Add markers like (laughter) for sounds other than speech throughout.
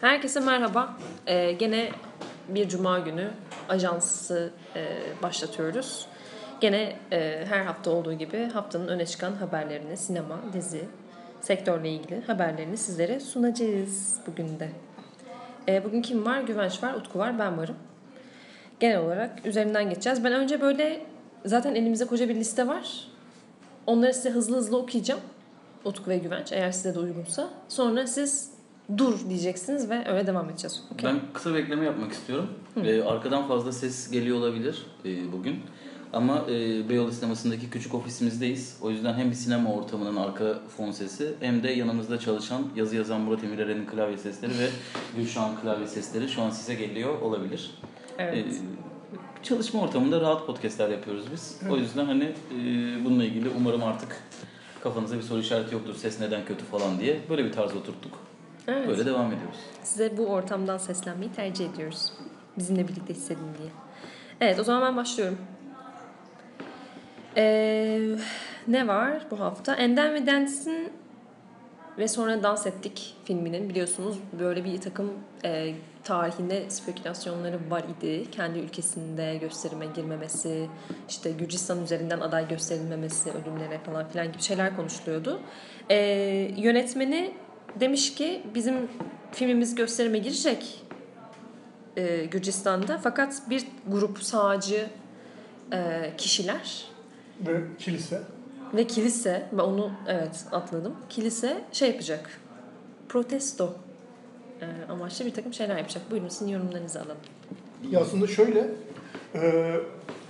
Herkese merhaba. Ee, gene bir cuma günü ajansı e, başlatıyoruz. Gene e, her hafta olduğu gibi haftanın öne çıkan haberlerini, sinema, dizi, sektörle ilgili haberlerini sizlere sunacağız bugün de. E, bugün kim var? Güvenç var, Utku var, ben varım. Genel olarak üzerinden geçeceğiz. Ben önce böyle zaten elimizde koca bir liste var. Onları size hızlı hızlı okuyacağım. Utku ve Güvenç eğer size de uygunsa. Sonra siz dur diyeceksiniz ve öyle devam edeceğiz. Okay. Ben kısa bir ekleme yapmak istiyorum. Ee, arkadan fazla ses geliyor olabilir e, bugün. Ama e, Beyoğlu sinemasındaki küçük ofisimizdeyiz. O yüzden hem bir sinema ortamının arka fon sesi hem de yanımızda çalışan yazı yazan Murat Emireren'in klavye sesleri ve Gülşah'ın klavye sesleri şu an size geliyor olabilir. Evet. Ee, çalışma ortamında rahat podcastler yapıyoruz biz. O yüzden hani e, bununla ilgili umarım artık kafanızda bir soru işareti yoktur. Ses neden kötü falan diye. Böyle bir tarz oturttuk. Evet. Böyle devam ediyoruz. Size bu ortamdan seslenmeyi tercih ediyoruz. Bizimle birlikte hissedin diye. Evet o zaman ben başlıyorum. Ee, ne var bu hafta? Enden ve Dance'in ve sonra Dans Ettik filminin biliyorsunuz böyle bir takım e, tarihinde spekülasyonları var idi. Kendi ülkesinde gösterime girmemesi, işte Gürcistan üzerinden aday gösterilmemesi, ölümlere falan filan gibi şeyler konuşuluyordu. E, yönetmeni demiş ki bizim filmimiz gösterime girecek e, Gürcistan'da fakat bir grup sağcı e, kişiler Ve kilise. ve kilise ve onu evet atladım. Kilise şey yapacak. Protesto e, amaçlı bir takım şeyler yapacak. Buyurun sizin yorumlarınızı alalım. Ya aslında şöyle, e,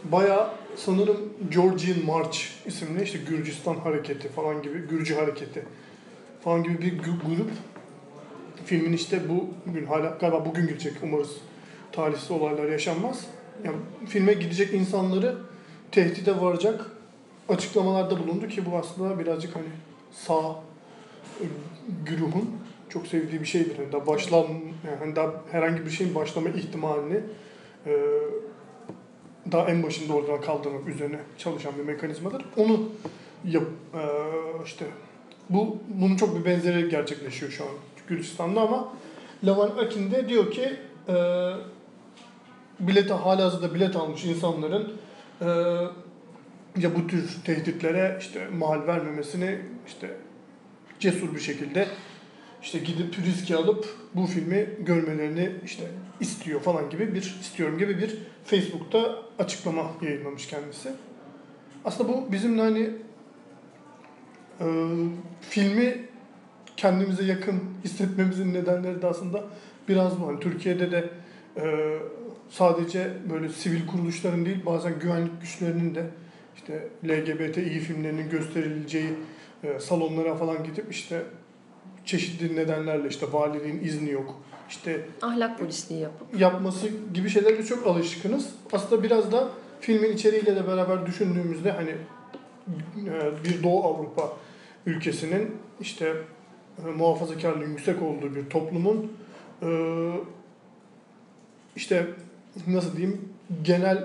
bayağı sanırım Georgian March isimli işte Gürcistan hareketi falan gibi, Gürcü hareketi falan gibi bir grup filmin işte bu bugün hala galiba bugün gidecek umarız talihsiz olaylar yaşanmaz. Yani filme gidecek insanları tehdide varacak açıklamalarda bulundu ki bu aslında birazcık hani sağ e, güruhun çok sevdiği bir şeydir. Yani daha başlan yani hani daha herhangi bir şeyin başlama ihtimalini e, daha en başında oradan kaldırmak üzerine çalışan bir mekanizmadır. Onu yap e, işte bu bunun çok bir benzeri gerçekleşiyor şu an Gürcistan'da ama Lavan Akin de diyor ki e, bilete halihazırda bilet almış insanların e, ya bu tür tehditlere işte mal vermemesini işte cesur bir şekilde işte gidip riski alıp bu filmi görmelerini işte istiyor falan gibi bir istiyorum gibi bir Facebook'ta açıklama yayınlamış kendisi. Aslında bu bizim hani e, filmi kendimize yakın hissetmemizin nedenleri de aslında biraz bu. Hani Türkiye'de de e, sadece böyle sivil kuruluşların değil bazen güvenlik güçlerinin de işte LGBTİ filmlerinin gösterileceği e, salonlara falan gidip işte çeşitli nedenlerle işte valiliğin izni yok. İşte Ahlak polisliği yapıp. yapması gibi şeylerle çok alışkınız. Aslında biraz da filmin içeriğiyle de beraber düşündüğümüzde hani e, bir Doğu Avrupa ülkesinin işte e, muhafazakarlığın yüksek olduğu bir toplumun e, işte nasıl diyeyim genel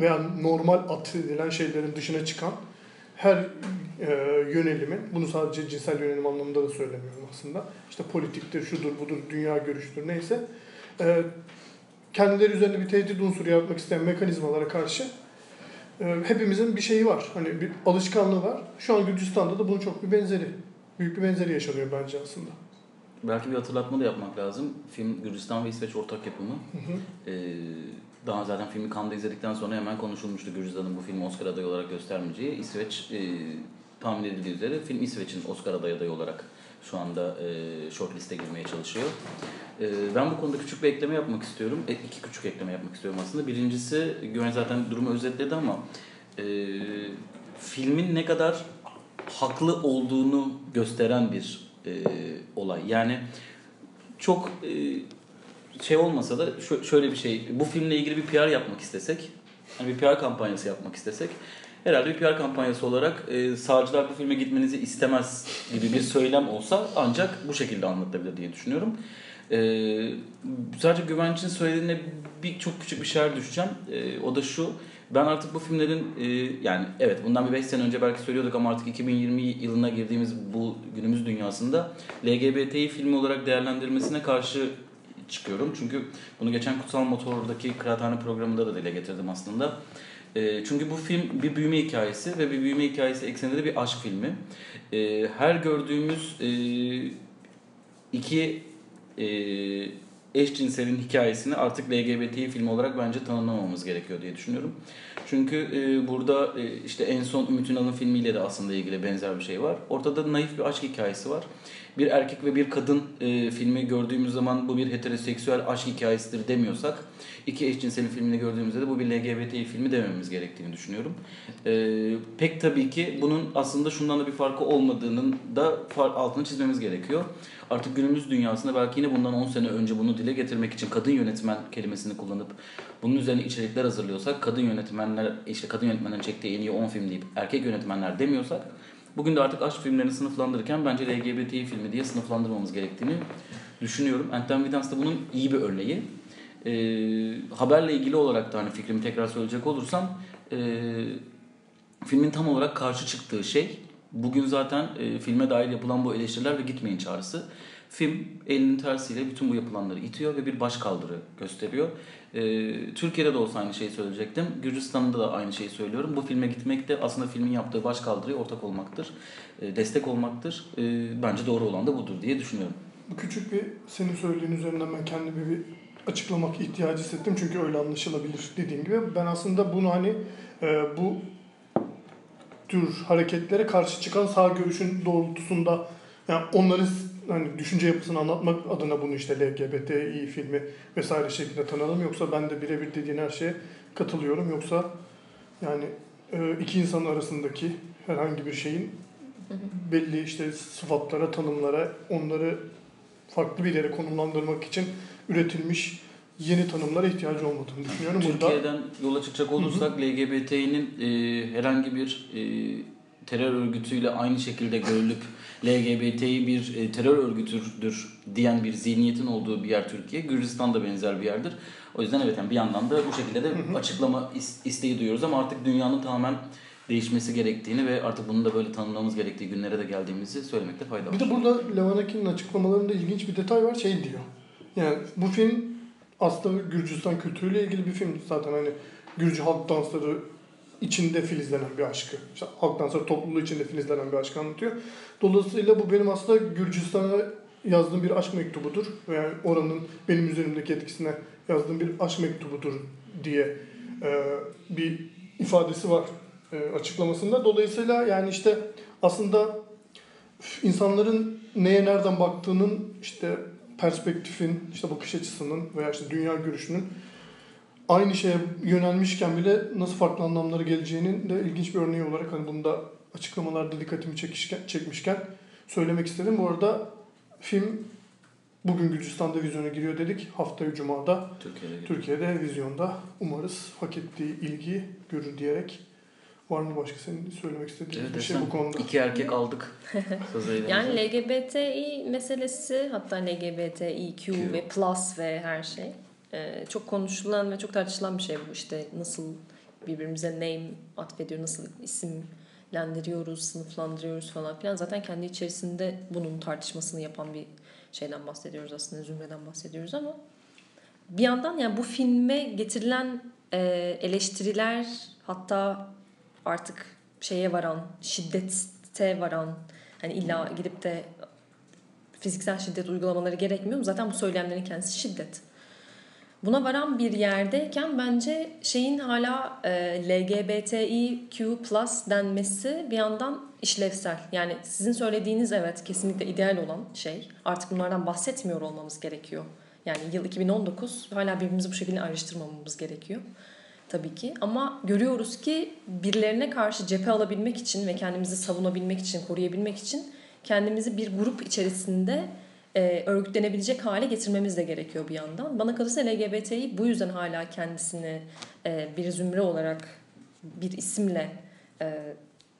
veya normal atfedilen şeylerin dışına çıkan her e, yönelimin, bunu sadece cinsel yönelim anlamında da söylemiyorum aslında. İşte politiktir, şudur, budur, dünya görüştür neyse. E, kendileri üzerinde bir tehdit unsuru yaratmak isteyen mekanizmalara karşı hepimizin bir şeyi var. Hani bir alışkanlığı var. Şu an Gürcistan'da da bunun çok bir benzeri. Büyük bir benzeri yaşanıyor bence aslında. Belki bir hatırlatma da yapmak lazım. Film Gürcistan ve İsveç ortak yapımı. Ee, daha zaten filmi Cannes'da izledikten sonra hemen konuşulmuştu Gürcistan'ın bu filmi Oscar adayı olarak göstermeyeceği. İsveç e, tahmin edildiği üzere film İsveç'in Oscar adayı adayı olarak şu anda e, shortlist'e girmeye çalışıyor. E, ben bu konuda küçük bir ekleme yapmak istiyorum. E, iki küçük ekleme yapmak istiyorum aslında. Birincisi Güven zaten durumu özetledi ama e, filmin ne kadar haklı olduğunu gösteren bir e, olay. Yani çok e, şey olmasa da şö- şöyle bir şey. Bu filmle ilgili bir PR yapmak istesek, hani bir PR kampanyası yapmak istesek herhalde bir PR kampanyası olarak e, sağcılar bu filme gitmenizi istemez gibi bir söylem olsa ancak bu şekilde anlatılabilir diye düşünüyorum. E, sadece güvencin söylediğine bir çok küçük bir şeyler düşeceğim. E, o da şu. Ben artık bu filmlerin e, yani evet bundan bir 5 sene önce belki söylüyorduk ama artık 2020 yılına girdiğimiz bu günümüz dünyasında LGBTİ filmi olarak değerlendirilmesine karşı çıkıyorum. Çünkü bunu geçen Kutsal Motor'daki Kıraathane programında da dile getirdim aslında. E, çünkü bu film bir büyüme hikayesi ve bir büyüme hikayesi ekseninde de bir aşk filmi. E, her gördüğümüz e, iki e, eşcinselin hikayesini artık LGBTİ filmi olarak bence tanımlamamız gerekiyor diye düşünüyorum. Çünkü e, burada e, işte en son Ümit Ünal'ın filmiyle de aslında ilgili benzer bir şey var. Ortada naif bir aşk hikayesi var. Bir erkek ve bir kadın e, filmi gördüğümüz zaman bu bir heteroseksüel aşk hikayesidir demiyorsak iki eşcinselin filmini gördüğümüzde de bu bir LGBTİ filmi dememiz gerektiğini düşünüyorum. E, pek tabii ki bunun aslında şundan da bir farkı olmadığının da altını çizmemiz gerekiyor. Artık günümüz dünyasında belki yine bundan 10 sene önce bunu dile getirmek için kadın yönetmen kelimesini kullanıp bunun üzerine içerikler hazırlıyorsak kadın yönetmenler işte kadın yönetmenlerin çektiği en iyi 10 film deyip erkek yönetmenler demiyorsak bugün de artık aşk filmlerini sınıflandırırken bence LGBTİ filmi diye sınıflandırmamız gerektiğini düşünüyorum. Anten Vidans da bunun iyi bir örneği. Ee, haberle ilgili olarak da hani fikrimi tekrar söyleyecek olursam e, filmin tam olarak karşı çıktığı şey bugün zaten e, filme dair yapılan bu eleştiriler ve gitmeyin çağrısı. Film elinin tersiyle bütün bu yapılanları itiyor ve bir başkaldırı gösteriyor. E, Türkiye'de de olsa aynı şeyi söyleyecektim. Gürcistan'da da aynı şeyi söylüyorum. Bu filme gitmek de aslında filmin yaptığı başkaldırıya ortak olmaktır. E, destek olmaktır. E, bence doğru olan da budur diye düşünüyorum. Küçük bir senin söylediğin üzerinden ben kendimi bir açıklamak ihtiyacı hissettim. Çünkü öyle anlaşılabilir dediğin gibi. Ben aslında bunu hani e, bu tür hareketlere karşı çıkan sağ görüşün doğrultusunda yani onların hani düşünce yapısını anlatmak adına bunu işte LGBTİ filmi vesaire şeklinde tanıyalım. Yoksa ben de birebir dediğin her şeye katılıyorum. Yoksa yani e, iki insan arasındaki herhangi bir şeyin belli işte sıfatlara, tanımlara, onları farklı bir yere konumlandırmak için üretilmiş yeni tanımlara ihtiyacı olmadığını düşünüyorum. Burada Türkiye'den yola çıkacak olursak LGBT'nin e, herhangi bir e, terör örgütüyle aynı şekilde görülüp LGBT'yi bir e, terör örgütüdür diyen bir zihniyetin olduğu bir yer Türkiye. Gürcistan da benzer bir yerdir. O yüzden evet yani bir yandan da bu şekilde de (laughs) açıklama is- isteği duyuyoruz ama artık dünyanın tamamen değişmesi gerektiğini ve artık bunu da böyle tanımlamamız gerektiği günlere de geldiğimizi söylemekte fayda var. bir de burada Levanaki'nin açıklamalarında ilginç bir detay var. Şey diyor. Yani bu film aslında Gürcistan kültürüyle ilgili bir film. Zaten hani Gürcü halk dansları içinde filizlenen bir aşkı. İşte halk dansları topluluğu içinde filizlenen bir aşkı anlatıyor. Dolayısıyla bu benim aslında Gürcistan'a yazdığım bir aşk mektubudur. Yani oranın benim üzerimdeki etkisine yazdığım bir aşk mektubudur diye e, bir ifadesi var e, açıklamasında. Dolayısıyla yani işte aslında insanların neye nereden baktığının işte perspektifin, işte bakış açısının veya işte dünya görüşünün aynı şeye yönelmişken bile nasıl farklı anlamları geleceğinin de ilginç bir örneği olarak hani bunu da açıklamalarda dikkatimi çekişken, çekmişken söylemek istedim. Bu arada film bugün Gürcistan'da vizyona giriyor dedik. Haftaya Cuma'da Türkiye'de. Türkiye'de vizyonda umarız hak ettiği ilgi görür diyerek var mı başka senin söylemek istediğin Evet, bir şey bu konuda? İki erkek aldık. (laughs) Yani LGBTİ meselesi hatta LGBTİQ Q. ve plus ve her şey e, çok konuşulan ve çok tartışılan bir şey bu işte nasıl birbirimize name atfediyor nasıl isimlendiriyoruz sınıflandırıyoruz falan filan zaten kendi içerisinde bunun tartışmasını yapan bir şeyden bahsediyoruz aslında zümreden bahsediyoruz ama bir yandan yani bu filme getirilen e, eleştiriler hatta artık şeye varan şiddete varan hani illa gidip de fiziksel şiddet uygulamaları gerekmiyor mu? Zaten bu söylemlerin kendisi şiddet. Buna varan bir yerdeyken bence şeyin hala e, LGBTIQ plus denmesi bir yandan işlevsel. Yani sizin söylediğiniz evet kesinlikle ideal olan şey. Artık bunlardan bahsetmiyor olmamız gerekiyor. Yani yıl 2019 hala birbirimizi bu şekilde ayrıştırmamamız gerekiyor. Tabii ki ama görüyoruz ki birilerine karşı cephe alabilmek için ve kendimizi savunabilmek için, koruyabilmek için kendimizi bir grup içerisinde e, örgütlenebilecek hale getirmemiz de gerekiyor bir yandan. Bana kalırsa LGBT'yi bu yüzden hala kendisini e, bir zümre olarak bir isimle e,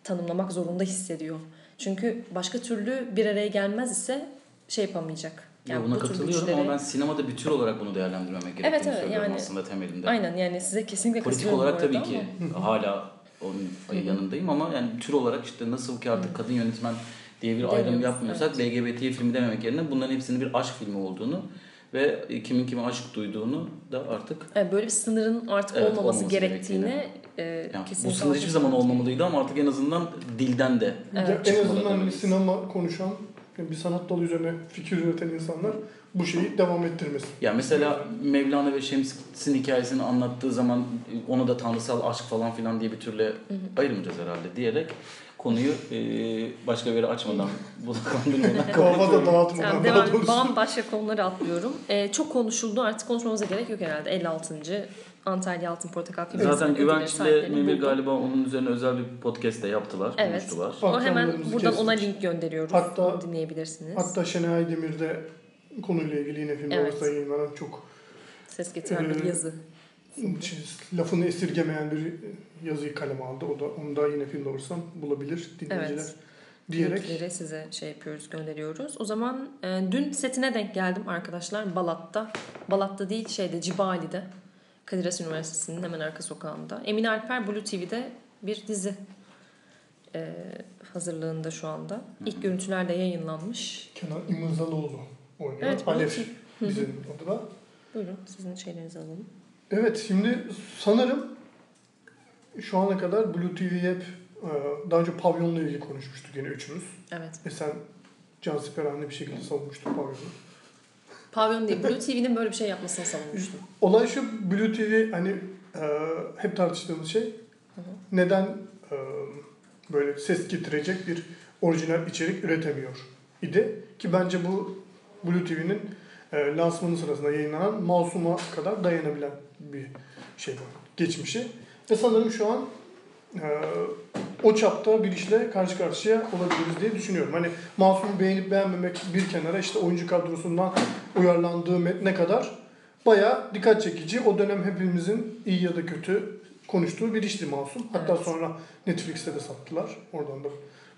tanımlamak zorunda hissediyor. Çünkü başka türlü bir araya gelmez ise şey yapamayacak. Yani buna bu tür katılıyorum güçleri- ama ben sinemada bir tür olarak bunu değerlendirmemek gerektiğini Evet, evet, söylüyorum yani- aslında temelinde. Aynen yani size kesinlikle Politik olarak tabii ki ama- hala onun yanındayım ama yani tür olarak işte nasıl ki artık kadın yönetmen diye bir ayrım yapmıyorsak LGBT filmi dememek yerine bunların hepsinin bir aşk filmi olduğunu ve kimin kime aşk duyduğunu da artık Yani böyle bir sınırın artık Evet, olmaması, olmaması gerektiğine e, yani bu kesinlikle sınır hiçbir zaman olmamalıydı ama artık en azından dilden de Evet. en azından bir sinema konuşan, bir sanat dalı üzerine fikir üreten insanlar bu şeyi devam ettirmesin. Ya mesela Mevlana ve Şems'in hikayesini anlattığı zaman onu da tanrısal aşk falan filan diye bir türle ayırmayacağız herhalde diyerek konuyu e, başka bir yere açmadan budaklandırmadan (laughs) (laughs) Kafada kapatıyorum. dağıtmadan Tamam, daha devam, doğrusu. bambaşka konuları atlıyorum. E, çok konuşuldu artık konuşmamıza gerek yok herhalde. 56. Antalya Altın Portakal Film Zaten Güvenç'le buldu. galiba onun üzerine özel bir podcast de yaptılar, Evet. konuştular. O hemen buradan kestik. ona link gönderiyoruz. Hatta- dinleyebilirsiniz. Hatta Şenay Aydemir de konuyla ilgili yine film Evet. arasında yayınlanan çok Ses getiren bir Ee, yazı. Lafını esirgemeyen bir yazıyı kaleme aldı. O da onu da yine film doğrusu bulabilir dinleyiciler Evet. diyerek. Linkleri size şey yapıyoruz, gönderiyoruz. O zaman e, dün setine denk geldim arkadaşlar Balat'ta. Balat'ta değil şeyde Cibali'de. Kadir Has Üniversitesi'nin hemen arka sokağında. Emin Alper Blue TV'de bir dizi e, hazırlığında şu anda. İlk görüntüler de yayınlanmış. Kenan İmirzalıoğlu oynuyor. Evet, TV. dizinin adı da. Buyurun sizin şeylerinizi alalım. Evet şimdi sanırım şu ana kadar Blue TV hep e, daha önce pavyonla ilgili konuşmuştuk yine üçümüz. Evet. Ve sen cansiperane bir şekilde savunmuştun pavyonu. Pavyon değil. Blue TV'nin böyle bir şey yapmasını savunmuştum. (laughs) Olay şu Blue TV hani e, hep tartıştığımız şey neden e, böyle ses getirecek bir orijinal içerik üretemiyor idi. Ki bence bu Blue TV'nin e, lansmanı sırasında yayınlanan Masum'a kadar dayanabilen bir şey var. Geçmişi. Ve sanırım şu an e, o çapta bir işle karşı karşıya olabiliriz diye düşünüyorum. Hani Masum'u beğenip beğenmemek bir kenara işte oyuncu kadrosundan uyarlandığı metne kadar bayağı dikkat çekici. O dönem hepimizin iyi ya da kötü konuştuğu bir işti Masum. Hatta Evet. sonra Netflix'te de sattılar. Oradan da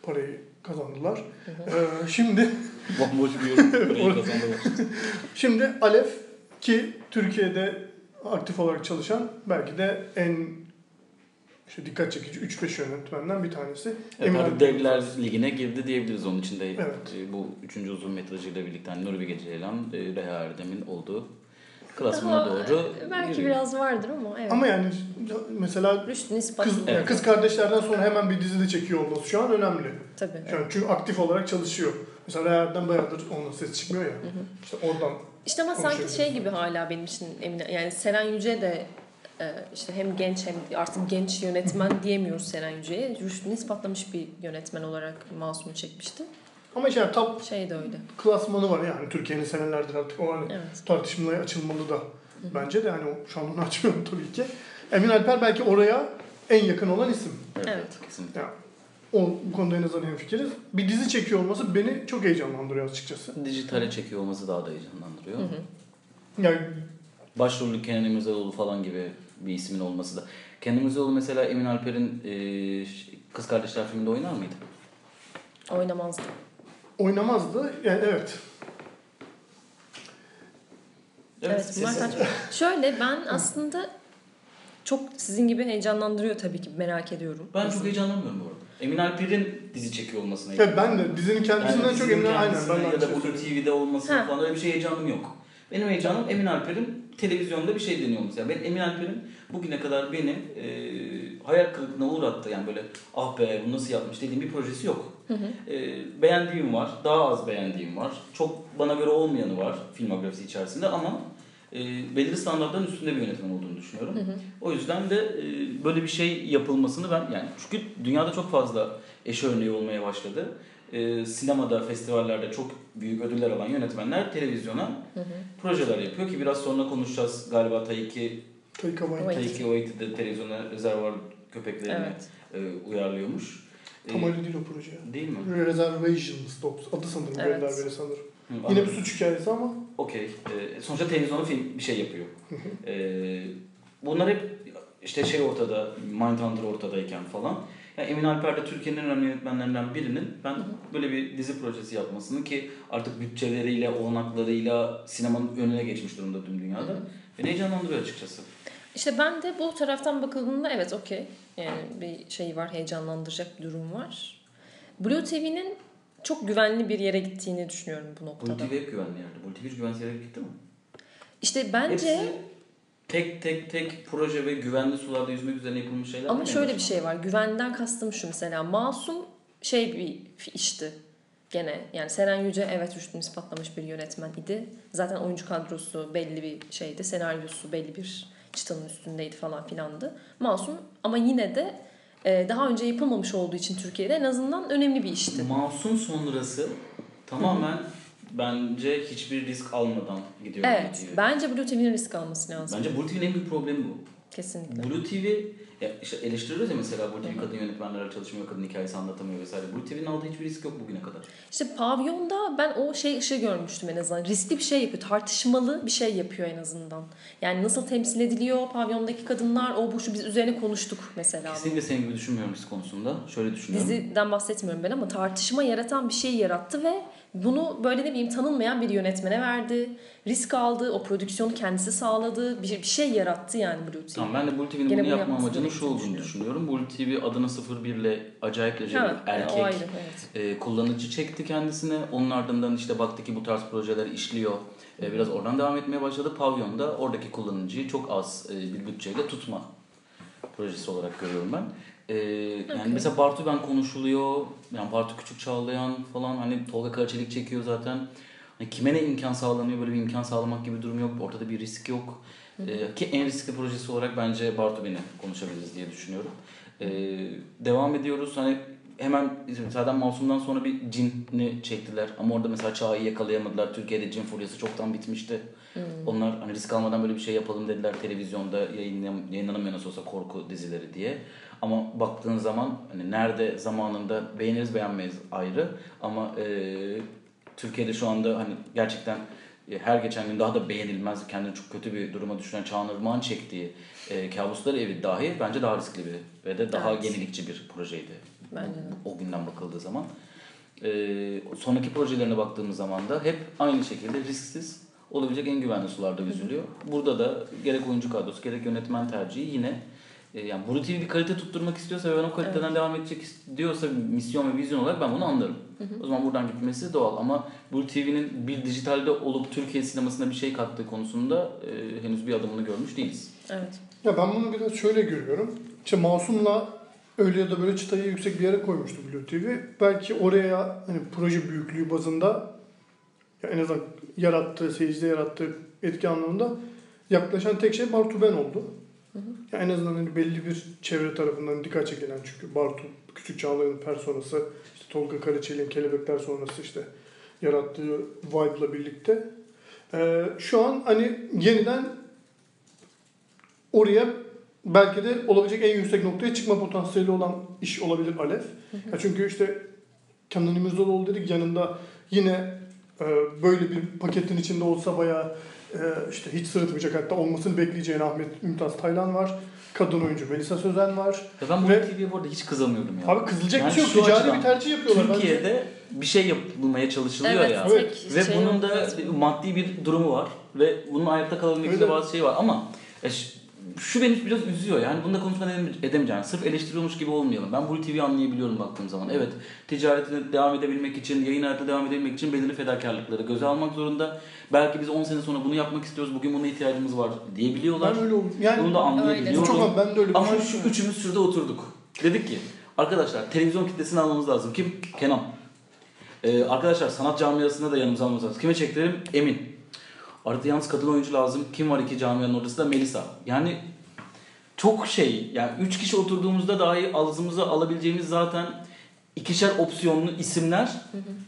parayı kazandılar. Ee, şimdi (laughs) Bomboş bir yorum kazandılar. (laughs) şimdi Alef ki Türkiye'de aktif olarak çalışan belki de en işte dikkat çekici 3-5 yönetmenden bir tanesi. Evet, devler ligine girdi diyebiliriz onun içinde. Evet. E, Bu üçüncü uzun metrajıyla birlikte hani Nuri Bilge Ceylan, e, Reha Erdem'in olduğu klasmana doğru Belki yürüyor. biraz vardır ama evet. Ama yani mesela Rüştü Nispat. kız, yani kız kardeşlerden sonra hemen bir dizide çekiyor olması şu an önemli. Tabii. Şu an çünkü aktif olarak çalışıyor. Mesela Reyer'den bayağıdır onun ses çıkmıyor ya. İşte oradan İşte ama sanki şey gibi hala benim için Emine. Yani Seren Yüce de e, işte hem genç hem artık genç yönetmen diyemiyoruz Seren Yüce'ye. Rüştünü ispatlamış bir yönetmen olarak Masum'u çekmişti. Ama işte yani top Şey de öyle. klasmanı var yani Türkiye'nin senelerdir artık o hani Evet. tartışmaya açılmalı da bence de yani o, şu an onu (laughs) açmıyorum tabii ki. Emin Alper belki oraya en yakın olan isim. Evet, Evet. kesinlikle. Yani o, bu konuda en azından hemfikiriz. Bir dizi çekiyor olması beni çok heyecanlandırıyor açıkçası. Dijitale çekiyor olması daha da heyecanlandırıyor. Hı hı. Yani Başrolü Kenan İmirzalıoğlu falan gibi bir ismin olması da. Kenan İmirzalıoğlu mesela Emin Alper'in e, Kız Kardeşler filminde oynar mıydı? Oynamazdı. Oynamazdı. Yani evet. Evet. Şöyle ben aslında çok sizin gibi heyecanlandırıyor tabii ki merak ediyorum. Ben çok heyecanlanmıyorum bu arada. Emin Alper'in dizi çekiyor olmasına. Evet ben de dizinin kendisinden çok dizinin eminim. Aynen ben ya da söylüyorum. TV'de olması Ha. falan öyle bir şey heyecanım yok. Benim heyecanım Emin Alper'in televizyonda bir şey deniyor olması. Yani ben Emin Alper'in bugüne kadar beni e, hayal kırıklığına uğrattı. Yani böyle ah be bunu nasıl yapmış dediğim bir projesi yok. E, beğendiğim var, daha az beğendiğim var. Çok bana göre olmayanı var filmografisi içerisinde ama e, belirli standartların üstünde bir yönetmen olduğunu düşünüyorum. O yüzden de e, böyle bir şey yapılmasını ben yani çünkü dünyada çok fazla eş örneği olmaya başladı. E, sinemada, festivallerde çok büyük ödüller alan yönetmenler televizyona projeler yapıyor ki biraz sonra konuşacağız galiba Taiki Taika Waititi de televizyona rezervuar köpeklerini Evet. e, uyarlıyormuş. E, Tam öyle değil o proje. Değil mi? Reservations Dogs. Adı sanırım Evet. böyle sanırım. Hı, Yine anladım. bir suç hikayesi ama Okey. Ee, sonuçta televizyonda film bir şey yapıyor. Ee, bunlar hep işte şey ortada, Mindhunter ortadayken falan. Yani Emin Alper de Türkiye'nin en önemli yönetmenlerinden birinin ben böyle bir dizi projesi yapmasını ki artık bütçeleriyle, olanaklarıyla sinemanın önüne geçmiş durumda tüm dünyada. Beni heyecanlandırıyor açıkçası. İşte ben de bu taraftan bakıldığında evet okey. Yani bir şey var, heyecanlandıracak bir durum var. Blue TV'nin çok güvenli bir yere gittiğini düşünüyorum bu Blue noktada. TV hep güvenli yerde. Blue TV hiç güvensiz yere gitti mi? İşte bence Hepsi tek tek tek proje ve güvenli sularda yüzmek üzerine yapılmış şeyler ama şöyle bir şey var. Güvenden kastım şu mesela. Masum şey bir işti gene. Yani Seren Yüce evet rüştünü ispatlamış bir yönetmen idi. Zaten oyuncu kadrosu belli bir şeydi. Senaryosu belli bir çıtanın üstündeydi falan filandı. Masum ama yine de e, daha önce yapılmamış olduğu için Türkiye'de en azından önemli bir işti. Masum sonrası tamamen bence hiçbir risk almadan gidiyor Blue Evet. TV. Bence Blue TV'nin risk alması lazım. Bence Blue TV'nin en büyük problemi bu. Kesinlikle. Blue TV ya işte eleştiriyoruz ya mesela Blue TV kadın yönetmenlerle çalışmıyor, kadın hikayesi anlatamıyor vesaire. Blue TV'nin aldığı hiçbir risk yok bugüne kadar. İşte pavyonda ben o şey ışığı görmüştüm en azından. Riskli bir şey yapıyor. Tartışmalı bir şey yapıyor en azından. Yani nasıl temsil ediliyor pavyondaki kadınlar o bu şu biz üzerine konuştuk mesela. Kesinlikle senin gibi düşünmüyorum risk konusunda. Şöyle düşünüyorum. Diziden bahsetmiyorum ben ama tartışma yaratan bir şey yarattı ve bunu böyle ne bileyim tanınmayan bir yönetmene verdi. Risk aldı. O prodüksiyonu kendisi sağladı. Bir, bir şey yarattı yani Blue TV. Tamam ben de Blue TV'nin bunu bunu yapma amacının şu olduğunu düşünüyorum. Blue TV adına 01 ile acayip Ha, bir erkek ayrı evet. e, kullanıcı çekti kendisine. Onun ardından işte baktı ki bu tarz projeler işliyor. E, biraz oradan devam etmeye başladı. Pavyon'da oradaki kullanıcıyı çok az e, bir bütçeyle tutma projesi olarak görüyorum ben. E, yani mesela Bartu Ben konuşuluyor. Yani Bartu Küçük Çağlayan falan hani Tolga Karaçelik çekiyor zaten. Hani kime ne imkan sağlanıyor böyle bir imkan sağlamak gibi bir durum yok. Ortada bir risk yok. E, ki en riskli projesi olarak bence Bartu Ben'i konuşabiliriz diye düşünüyorum. E, devam ediyoruz. Hani hemen zaten Masum'dan sonra bir cinni çektiler. Ama orada mesela Çağ'ı yakalayamadılar. Türkiye'de cin furyası çoktan bitmişti. Onlar hani risk almadan böyle bir şey yapalım dediler televizyonda yayınlan, yayınlanamıyor nasıl olsa korku dizileri diye. Ama baktığın zaman hani nerede zamanında beğeniriz beğenmeyiz ayrı. Ama e, Türkiye'de şu anda hani gerçekten her geçen gün daha da beğenilmez, kendini çok kötü bir duruma düşüren Çağan Irmak'ın çektiği e, Kabuslar Evi dahi bence daha riskli bir ve de daha Evet. yenilikçi bir projeydi. Bence de. O günden bakıldığı zaman. E, sonraki projelerine baktığımız zaman da hep aynı şekilde risksiz olabilecek en güvenli sularda yüzülüyor. Burada da gerek oyuncu kadrosu gerek yönetmen tercihi yine e, yani Blue TV bir kalite tutturmak istiyorsa ve ben o kaliteden devam edecek diyorsa misyon ve vizyon olarak ben bunu anlarım. O zaman buradan gitmesi doğal ama Blue TV'nin bir dijitalde olup Türkiye sinemasına bir şey kattığı konusunda e, henüz bir adımını görmüş değiliz. Evet. Ya ben bunu biraz şöyle görüyorum. İşte Masum'la öyle ya da böyle çıtayı yüksek bir yere koymuştu Blue TV. Belki oraya hani proje büyüklüğü bazında en azından yarattığı, seyircide yarattığı etki anlamında yaklaşan tek şey Bartu Ben oldu. Ya en azından hani belli bir çevre tarafından dikkat çekilen çünkü Bartu Küçük Çağlayan'ın personası, işte Tolga Karaçelik'in Kelebekler sonrası işte yarattığı vibe'la birlikte. Ee, şu an hani yeniden oraya belki de olabilecek en yüksek noktaya çıkma potansiyeli olan iş olabilir Alef. Ya çünkü işte Kenan İmirzalıoğlu dedik yanında yine böyle bir paketin içinde olsa bayağı e, işte hiç sırıtmayacak hatta olmasını bekleyeceğin Ahmet Mümtaz Taylan var. Kadın oyuncu Melisa Sözen var. Ya ben Ve- Blue TV'ye bu arada hiç kızamıyorum ya. Abi kızılacak Yani bir şey yok. şu Ticari bir tercih yapıyorlar. bence. Türkiye'de bir şey yapılmaya çalışılıyor Evet, ya. tek Ve şey bunun yok. da maddi bir durumu var ve bunun ayakta kalabilmek için bazı şey var ama ş- şu beni biraz üzüyor yani bunda konuşmadan edem- edemeyeceğim. Sırf eleştiriyormuş gibi olmayalım. Ben Blue TV'yi anlayabiliyorum baktığım zaman. Evet ticaretine devam edebilmek için, yayın hayatına devam edebilmek için belirli fedakarlıkları göze almak zorunda. Belki biz 10 sene sonra bunu yapmak istiyoruz, bugün buna ihtiyacımız var diyebiliyorlar. Ben öyle oldum. Yani Bunu da anlayabiliyorum. çok ben de öyle Ama şu düşünüyorum. üçümüz şurada oturduk. Dedik ki arkadaşlar televizyon kitlesini almamız lazım. Kim? Kenan. Ee, arkadaşlar sanat camiasında da yanımıza almamız lazım. Kime çektirelim? Emin. Arada yalnız kadın oyuncu lazım. Kim var iki camianın ortasında? Melisa. Yani çok şey. Yani üç kişi oturduğumuzda dahi ağzımıza alabileceğimiz zaten ikişer opsiyonlu isimler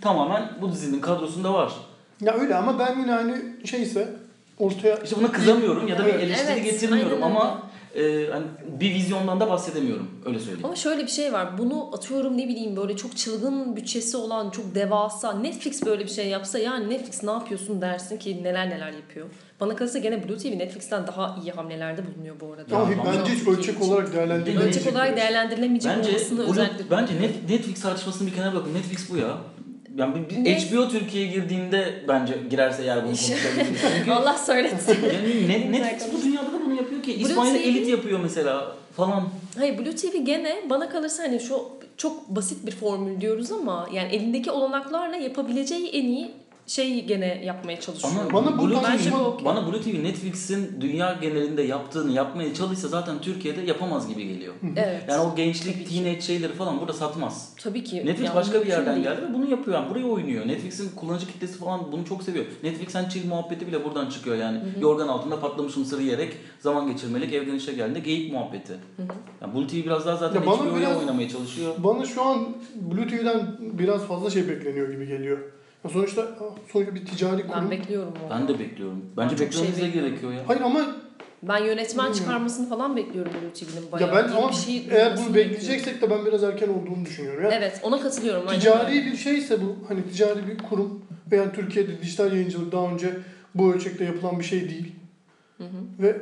tamamen bu dizinin kadrosunda var. Ya öyle ama ben yine hani şeyse ortaya İşte buna kızamıyorum ya da bir eleştiri Evet, getirmiyorum ama e, hani bir vizyondan da bahsedemiyorum. Öyle söyleyeyim. Ama şöyle bir şey var. Bunu atıyorum ne bileyim böyle çok çılgın bütçesi olan çok devasa Netflix böyle bir şey yapsa yani Netflix ne yapıyorsun dersin ki neler neler yapıyor. Bana kalırsa gene Blue TV Netflix'ten daha iyi hamlelerde bulunuyor bu arada. ama Ya, bence hiç ölçek olarak değerlendirilmeyecek. Ölçek olarak değerlendirilemeyecek Bence olmasını Blue- özellikle bence Net- Netflix tartışmasını bir kenara bırakın. Netflix bu ya. Yani bir, bir Ne? HBO Türkiye'ye girdiğinde bence girerse eğer bunu konuşabiliriz. (laughs) Allah söylesin. yani ne, Netflix bu dünyada da bunu ki. İspanya'da TV elit yapıyor mesela falan. Hayır Blue TV gene bana kalırsa hani şu çok basit bir formül diyoruz ama yani elindeki olanaklarla yapabileceği en iyi şeyi gene yapmaya çalışıyor. Ama Bana Blue buradan- TV, bu bana Blue TV Netflix'in dünya genelinde yaptığını yapmaya çalışsa zaten Türkiye'de yapamaz gibi geliyor. Evet. Yani o gençlik, teenage şeyleri falan burada satmaz. Tabii ki. Netflix Yani başka bir mümkün yerden değil. geldi ve bunu yapıyor. Yani buraya oynuyor. Netflix'in kullanıcı kitlesi falan bunu çok seviyor. Netflix'ten chill muhabbeti bile buradan çıkıyor yani. Yorgan altında patlamış mısır yiyerek zaman geçirmelik evden işe geldiğinde geyik muhabbeti. Yani Blue TV biraz daha zaten Ya bana HBO'ya biraz- oynamaya çalışıyor. Bana şu an Blue TV'den biraz fazla şey bekleniyor gibi geliyor. Sonuçta sonuçta bir ticari Ben kurum. bekliyorum onu. Ben de bekliyorum. Bence çok şey beklememiz de bekliyorum. gerekiyor ya. Hayır ama Ben yönetmen Bilmiyorum. çıkarmasını falan bekliyorum Blue TV'nin bayağı. ya ben ama bir şey eğer bunu bekleyeceksek de ben biraz erken olduğunu düşünüyorum. Yani Evet ona katılıyorum. aynen ticari öyle. bir şeyse bu hani ticari bir kurum ve yani Türkiye'de dijital yayıncılık daha önce bu ölçekte yapılan bir şey değil. Ve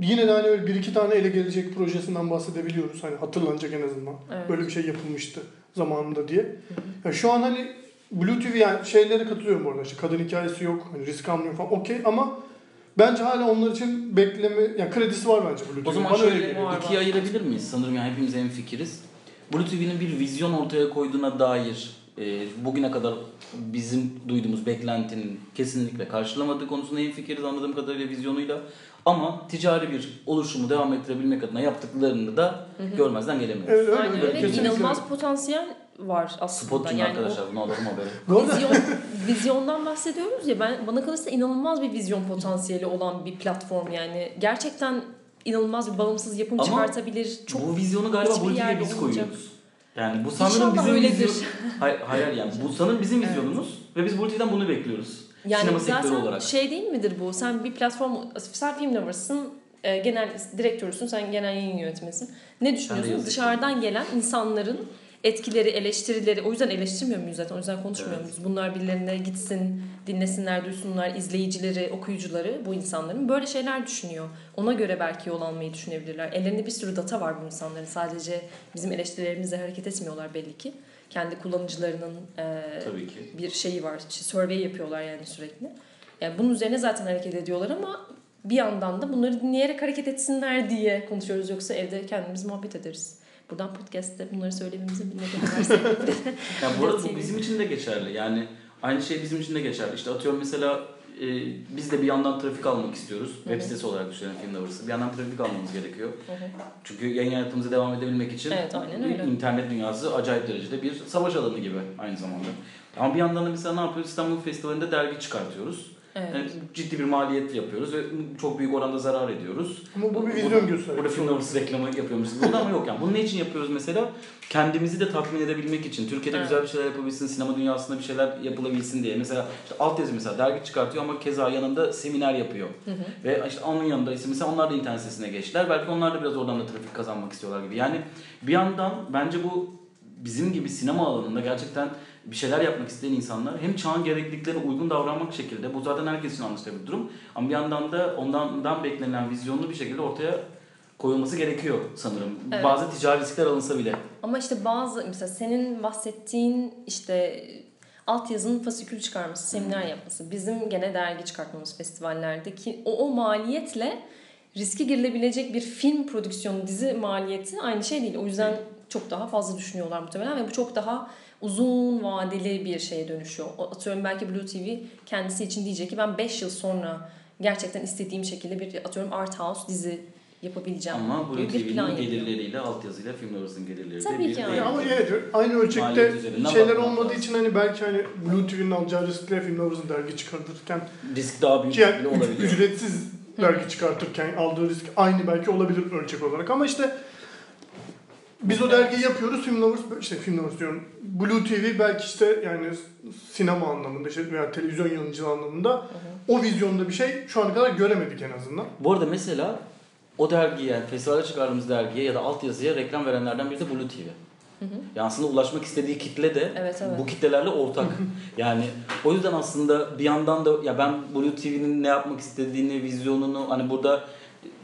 yine de hani öyle bir iki tane ele gelecek projesinden bahsedebiliyoruz. Hani hatırlanacak en azından. Evet. Böyle bir şey yapılmıştı zamanında diye. Ya şu an hani Blue TV yani şeylere katılıyorum orada. İşte kadın hikayesi yok. Hani risk almıyor falan. Okey ama bence hala onlar için bekleme yani kredisi var bence Blue TV. O zaman Bana öyle şöyle ikiye ayırabilir miyiz? Sanırım yani hepimiz en fikiriz. Blue TV'nin bir vizyon ortaya koyduğuna dair e, bugüne kadar bizim duyduğumuz beklentinin kesinlikle karşılamadığı konusunda en fikiriz anladığım kadarıyla vizyonuyla. Ama ticari bir oluşumu devam ettirebilmek adına yaptıklarını da görmezden gelemiyoruz. Evet, öyle, Aynen öyle. öyle. Kesinlikle. İnanılmaz potansiyel var aslında. Spotçum yani arkadaşlar bunu alalım haberi. O vizyon, vizyondan bahsediyoruz ya ben bana kalırsa inanılmaz bir vizyon potansiyeli olan bir platform yani. Gerçekten inanılmaz bir bağımsız yapım Ama çıkartabilir. Çok bu vizyonu galiba yerde biz koyuyoruz. Yani bu sanırım İnşallah bizim öyledir. vizyon... (laughs) Hayır, hayır yani bu sanırım bizim Evet. vizyonumuz ve biz Blue TV'den bunu bekliyoruz. Yani Sinema zaten sektörü olarak. şey değil midir bu? Sen bir platform, sen film lovers'ın, e, genel direktörüsün, sen genel yayın yönetmenisin. Ne düşünüyorsun? Dışarıdan gelen insanların etkileri, eleştirileri, o yüzden eleştirmiyor muyuz zaten? O yüzden konuşmuyor Evet. muyuz? Bunlar birilerine gitsin, dinlesinler, duysunlar, izleyicileri, okuyucuları, bu insanların böyle şeyler düşünüyor. Ona göre belki yol almayı düşünebilirler. Ellerinde bir sürü data var bu insanların. Sadece bizim eleştirilerimizle hareket etmiyorlar belli ki. Kendi kullanıcılarının e, Tabii ki. bir şeyi var. Survey yapıyorlar yani sürekli. Yani bunun üzerine zaten hareket ediyorlar ama bir yandan da bunları dinleyerek hareket etsinler diye konuşuyoruz. Yoksa evde kendimiz muhabbet ederiz. Buradan podcast'te bunları söylememizi ne kadar sevindim. Ya bu arada bu bizim için de geçerli. Yani aynı şey bizim için de geçerli. İşte atıyorum mesela e, biz de bir yandan trafik almak istiyoruz. Web sitesi olarak düşünelim Film Lovers'ı. Bir yandan trafik almamız gerekiyor. Çünkü yayın hayatımıza devam edebilmek için Evet, aynen öyle. internet dünyası acayip derecede bir savaş alanı gibi aynı zamanda. Ama bir yandan da mesela ne yapıyoruz? İstanbul Festivali'nde dergi çıkartıyoruz. Evet. Yani ciddi bir maliyet yapıyoruz ve çok büyük oranda zarar ediyoruz. Ama bu bir vizyon göstergesi. Burada film Lovers reklamı yapıyormuşuz. Burada ama yok yani. Bunu ne için yapıyoruz mesela? Kendimizi de tatmin edebilmek için. Türkiye'de Evet. güzel bir şeyler yapabilsin, sinema dünyasında bir şeyler yapılabilsin diye. Mesela işte altyazı mesela dergi çıkartıyor ama keza yanında seminer yapıyor. Ve işte onun yanında ise mesela onlar da internet sitesine geçtiler. Belki onlar da biraz oradan da trafik kazanmak istiyorlar gibi. Yani bir yandan bence bu bizim gibi sinema alanında gerçekten bir şeyler yapmak isteyen insanlar hem çağın gerekliliklerine uygun davranmak şekilde bu zaten herkes için anlaşılır bir durum ama bir yandan da ondan beklenen vizyonlu bir şekilde ortaya koyulması gerekiyor sanırım. Evet. Bazı ticari riskler alınsa bile. Ama işte bazı mesela senin bahsettiğin işte altyazının fasikül çıkarması, seminer yapması, bizim gene dergi çıkartmamız festivallerde ki o, o maliyetle riske girilebilecek bir film prodüksiyonu, dizi maliyeti aynı şey değil. O yüzden çok daha fazla düşünüyorlar muhtemelen ve bu çok daha uzun vadeli bir şeye dönüşüyor. Atıyorum belki Blue TV kendisi için diyecek ki ben 5 yıl sonra gerçekten istediğim şekilde bir atıyorum art house dizi yapabileceğim. Ama Blue TV'nin gelirleriyle altyazıyla film arasının gelirleri de Tabii bir ki yani. ama evet aynı ölçekte şeyler olmadığı lazım. için hani belki hani Blue TV'nin alacağı riskle Film Lovers'ın dergi çıkartırken Risk daha büyük yani bile olabiliyor. ücretsiz dergi çıkartırken aldığı risk aynı belki olabilir ölçek olarak ama işte biz o dergiyi yapıyoruz. Film Lovers, işte Film Lovers diyorum. Blue TV belki işte yani sinema anlamında işte veya televizyon yayıncılığı anlamında o vizyonda bir şey şu ana kadar göremedik en azından. Bu arada mesela o dergiye, yani festivale çıkardığımız dergiye ya da altyazıya reklam verenlerden biri de Blue TV. Yani aslında ulaşmak istediği kitle de Evet, evet. bu kitlelerle ortak. yani o yüzden aslında bir yandan da ya ben Blue TV'nin ne yapmak istediğini, vizyonunu hani burada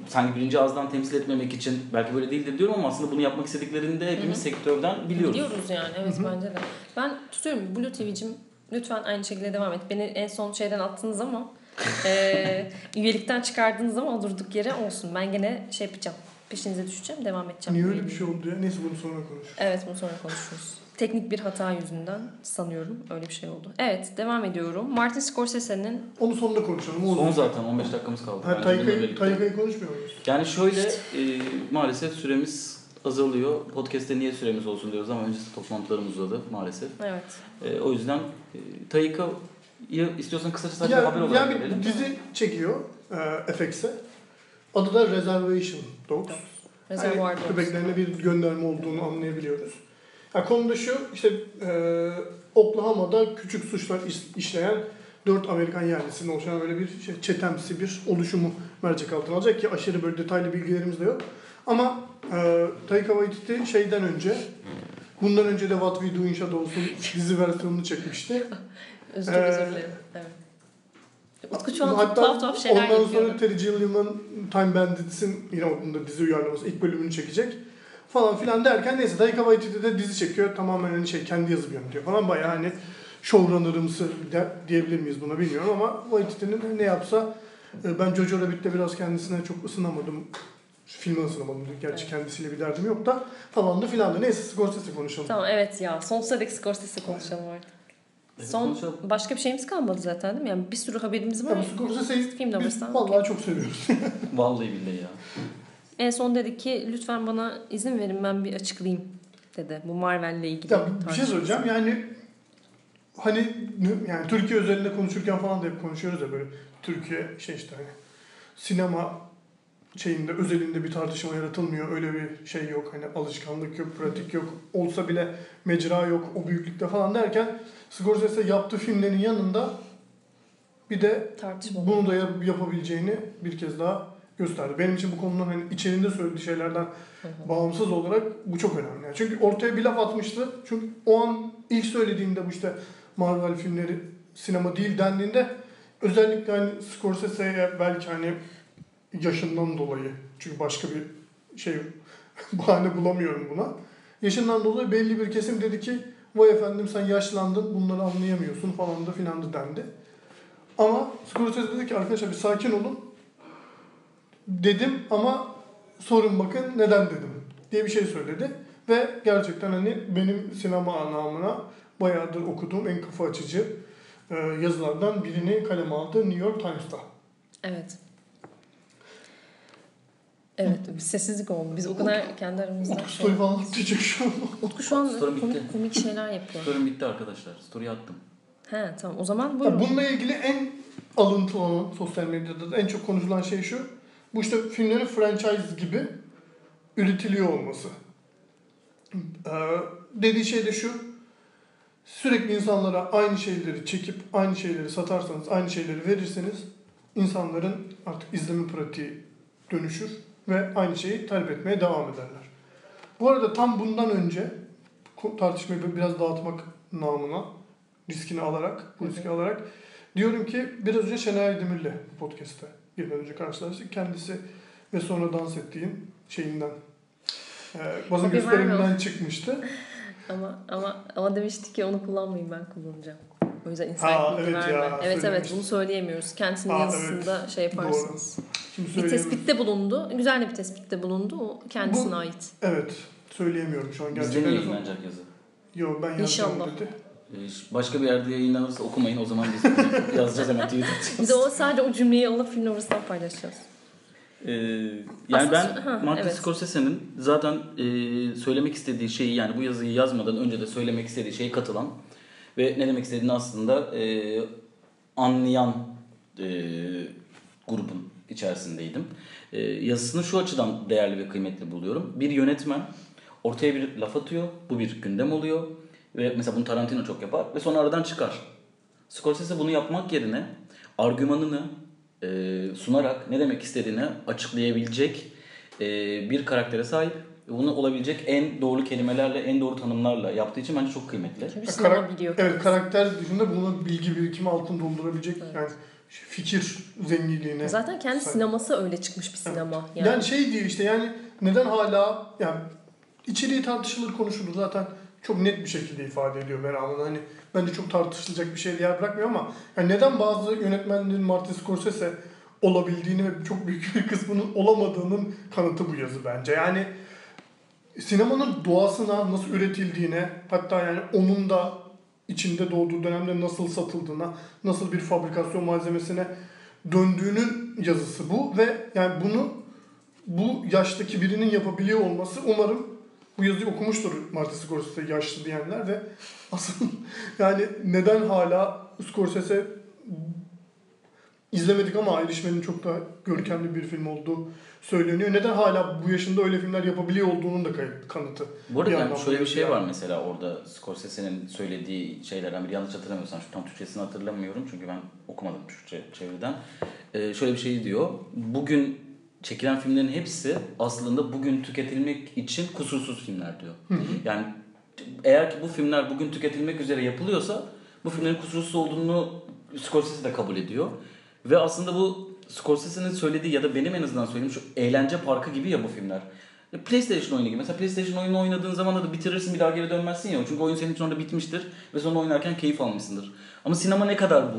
sanki birinci ağızdan temsil etmemek için belki böyle değildir diyorum ama aslında bunu yapmak istediklerini de hepimiz sektörden biliyoruz. Biliyoruz yani evet bence de. Ben tutuyorum Blue TV'cim lütfen aynı şekilde devam et. Beni en son şeyden attınız ama (laughs) e, üyelikten çıkardığınız ama durduk yere olsun. Ben gene şey yapacağım. Peşinize düşeceğim, devam edeceğim. Niye öyle bir şey oldu ya? Neyse bunu sonra konuşuruz. Evet bunu sonra konuşuruz. Teknik bir hata yüzünden sanıyorum öyle bir şey oldu. Evet devam ediyorum. Martin Scorsese'nin Onu sonunda konuşalım. O Son zaten 15 dakikamız kaldı. Ha. Tayka'yı konuşmuyor muyuz? Yani şöyle e, maalesef süremiz azalıyor. Podcast'te niye süremiz olsun diyoruz ama öncesi toplantılarımız uzadı maalesef. evet. E, o yüzden e, Tayka'yı istiyorsan kısaca sadece Ya, haber olarak yani bir verelim. dizi çekiyor e, FX'e. Adı da Reservation Dogs. Reservoir Yani Dogs. köpeklerine bir gönderme olduğunu anlayabiliyoruz. Ya konu da şu, işte e, Oklahoma'da küçük suçlar iş- işleyen dört Amerikan yerlisinin oluşan böyle bir şey, çetemsi bir oluşumu mercek altına alacak ki aşırı böyle detaylı bilgilerimiz de yok. Ama e, Taika Waititi şeyden önce, bundan önce de What We Do in Shadows'un dizi versiyonunu çekmişti. (laughs) Özür, çok özür Ee, dilerim. Evet. Utku şu an Hatta tuhaf tuhaf şeyler ondan yapıyor. sonra Terry Gilliam'ın Time Bandits'in yine onun da dizi uyarlaması ilk bölümünü çekecek falan filan derken neyse Taika Waititi de dizi çekiyor tamamen hani şey kendi yazıp yönetiyor falan bayağı hani showrunner'ımsı de, diyebilir miyiz buna bilmiyorum ama Waititi'nin ne yapsa e, ben Jojo Rabbit'te biraz kendisine çok ısınamadım filme ısınamadım gerçi Evet. kendisiyle bir derdim yok da falan da filan da neyse Scorsese konuşalım. Tamam evet ya. Sonsuza dek Scorsese konuşalım artık. Evet, Son konuşalım. başka bir şeyimiz kalmadı zaten değil mi? Yani bir sürü haberimiz var. Tabii Scorsese'yi Film biz vallahi çok seviyoruz. Vallahi billahi ya. (laughs) En son dedi ki lütfen bana izin verin ben bir açıklayayım dedi. Bu Marvel'le ilgili. Ya bir şey söyleyeceğim yani hani yani Türkiye üzerinde konuşurken falan da hep konuşuyoruz ya böyle Türkiye şey işte hani sinema şeyinde özelinde bir tartışma yaratılmıyor. Öyle bir şey yok. Hani alışkanlık yok, pratik yok. Olsa bile mecra yok o büyüklükte falan derken Scorsese yaptığı filmlerin yanında bir de Tartışma. bunu da yap- yapabileceğini bir kez daha gösterdi. Benim için bu konunun hani içerinde söylediği şeylerden bağımsız olarak bu çok önemli. Yani çünkü ortaya bir laf atmıştı. Çünkü o an ilk söylediğinde bu işte Marvel filmleri sinema değil dendiğinde özellikle hani Scorsese'ye belki hani yaşından dolayı çünkü başka bir şey (laughs) bahane bulamıyorum buna. Yaşından dolayı belli bir kesim dedi ki vay efendim sen yaşlandın bunları anlayamıyorsun falan da filan da dendi. Ama Scorsese dedi ki arkadaşlar bir sakin olun dedim ama sorun bakın neden dedim diye bir şey söyledi. Ve gerçekten hani benim sinema anlamına bayağıdır okuduğum en kafa açıcı e, yazılardan birini kaleme aldı New York Times'ta. Evet. Evet bir sessizlik oldu. Biz o kadar kendi aramızda Utku şey... story falan atlayacak şu an. Utku şu an Story bitti. komik, komik şeyler yapıyor. Story'm bitti arkadaşlar. Story attım. He tamam o zaman Ya buyurun. bununla ilgili en alıntılanan sosyal medyada da en çok konuşulan şey şu. Bu işte filmlerin franchise gibi üretiliyor olması. Ee, dediği şey de şu. Sürekli insanlara aynı şeyleri çekip aynı şeyleri satarsanız, aynı şeyleri verirseniz insanların artık izleme pratiği dönüşür ve aynı şeyi talep etmeye devam ederler. Bu arada tam bundan önce tartışmayı biraz dağıtmak namına riskini alarak, bu riski alarak diyorum ki biraz önce Şenay Demir'le podcast'te girmeden önce karşılaştık. Kendisi ve sonra dans ettiğim şeyinden e, Tabii gösterimden çıkmıştı. (laughs) Ama ama ama demişti ki onu kullanmayın ben kullanacağım. O yüzden bilgi evet ya, verme. evet evet söylemiştin. bunu söyleyemiyoruz. Kendisinin Ha, yazısında şey yaparsınız. Şimdi Bir tespitte bulundu. Güzel de bir tespitte bulundu. O kendisine Bu- ait. Evet. Söyleyemiyorum şu an Bizde mi gerçekten. yayınlanacak yazı? Yok ben yazacağım İnşallah. dedi. Ee, Başka bir yerde yayınlanırsa okumayın o zaman biz (laughs) yazacağız hemen Twitter'da. Bir de o sadece o cümleyi alıp film numarasından paylaşacağız. Ee, yani Aslında- ben ha, Martin evet. Scorsese'nin zaten e, söylemek istediği şeyi yani bu yazıyı yazmadan önce de söylemek istediği şeye katılan ve ne demek istediğini aslında e, anlayan e, grubun içerisindeydim. E, yazısını şu açıdan değerli ve kıymetli buluyorum. Bir yönetmen Ortaya bir laf atıyor. Bu bir gündem oluyor. Ve mesela bunu Tarantino çok yapar. Ve sonra aradan çıkar. Scorsese bunu yapmak yerine argümanını e, sunarak ne demek istediğini açıklayabilecek e, bir karaktere sahip. Bunu olabilecek en doğru kelimelerle, en doğru tanımlarla yaptığı için bence çok kıymetli. Çünkü sinema karak- biliyor. Evet karakter dışında bunu bilgi birikimi altın doldurabilecek yani fikir zenginliğine. Zaten kendi sahip. sineması öyle çıkmış bir sinema. Yani. Yani, şey değil işte yani neden hala yani içeriği tartışılır konuşulur zaten çok net bir şekilde ifade ediyor Beraman. Hani bence çok tartışılacak bir şey yer bırakmıyor ama yani neden bazı yönetmenlerin Martin Scorsese olabildiğini ve çok büyük bir kısmının olamadığının kanıtı bu yazı bence. Yani sinemanın doğasına nasıl üretildiğine hatta yani onun da içinde doğduğu dönemde nasıl satıldığına, nasıl bir fabrikasyon malzemesine döndüğünün yazısı bu ve yani bunu bu yaştaki birinin yapabiliyor olması umarım bu yazıyı okumuştur Martin Scorsese yaşlı diyenler ve asıl yani neden hala Scorsese izlemedik ama Irishman'in çok da görkemli bir film olduğu söyleniyor. Neden hala bu yaşında öyle filmler yapabiliyor olduğunun da kanıtı. Bu arada Bir yani şöyle bir şey yazı var mesela orada Scorsese'nin söylediği şeylerden biri yanlış hatırlamıyorsam şu tam Türkçesini hatırlamıyorum çünkü ben okumadım Türkçe çeviriden. Ee, şöyle bir şey diyor. Bugün çekilen filmlerin hepsi aslında bugün tüketilmek için kusursuz filmler diyor. Yani eğer ki bu filmler bugün tüketilmek üzere yapılıyorsa bu filmlerin kusursuz olduğunu Scorsese de kabul ediyor. Ve aslında bu Scorsese'nin söylediği ya da benim en azından söylediğim şu eğlence parkı gibi ya bu filmler. PlayStation oyunu gibi. Mesela PlayStation oyunu oynadığın zaman da bitirirsin bir daha geri dönmezsin ya. Çünkü oyun senin için orada bitmiştir ve sonra oynarken keyif almışsındır. Ama sinema ne kadar bu?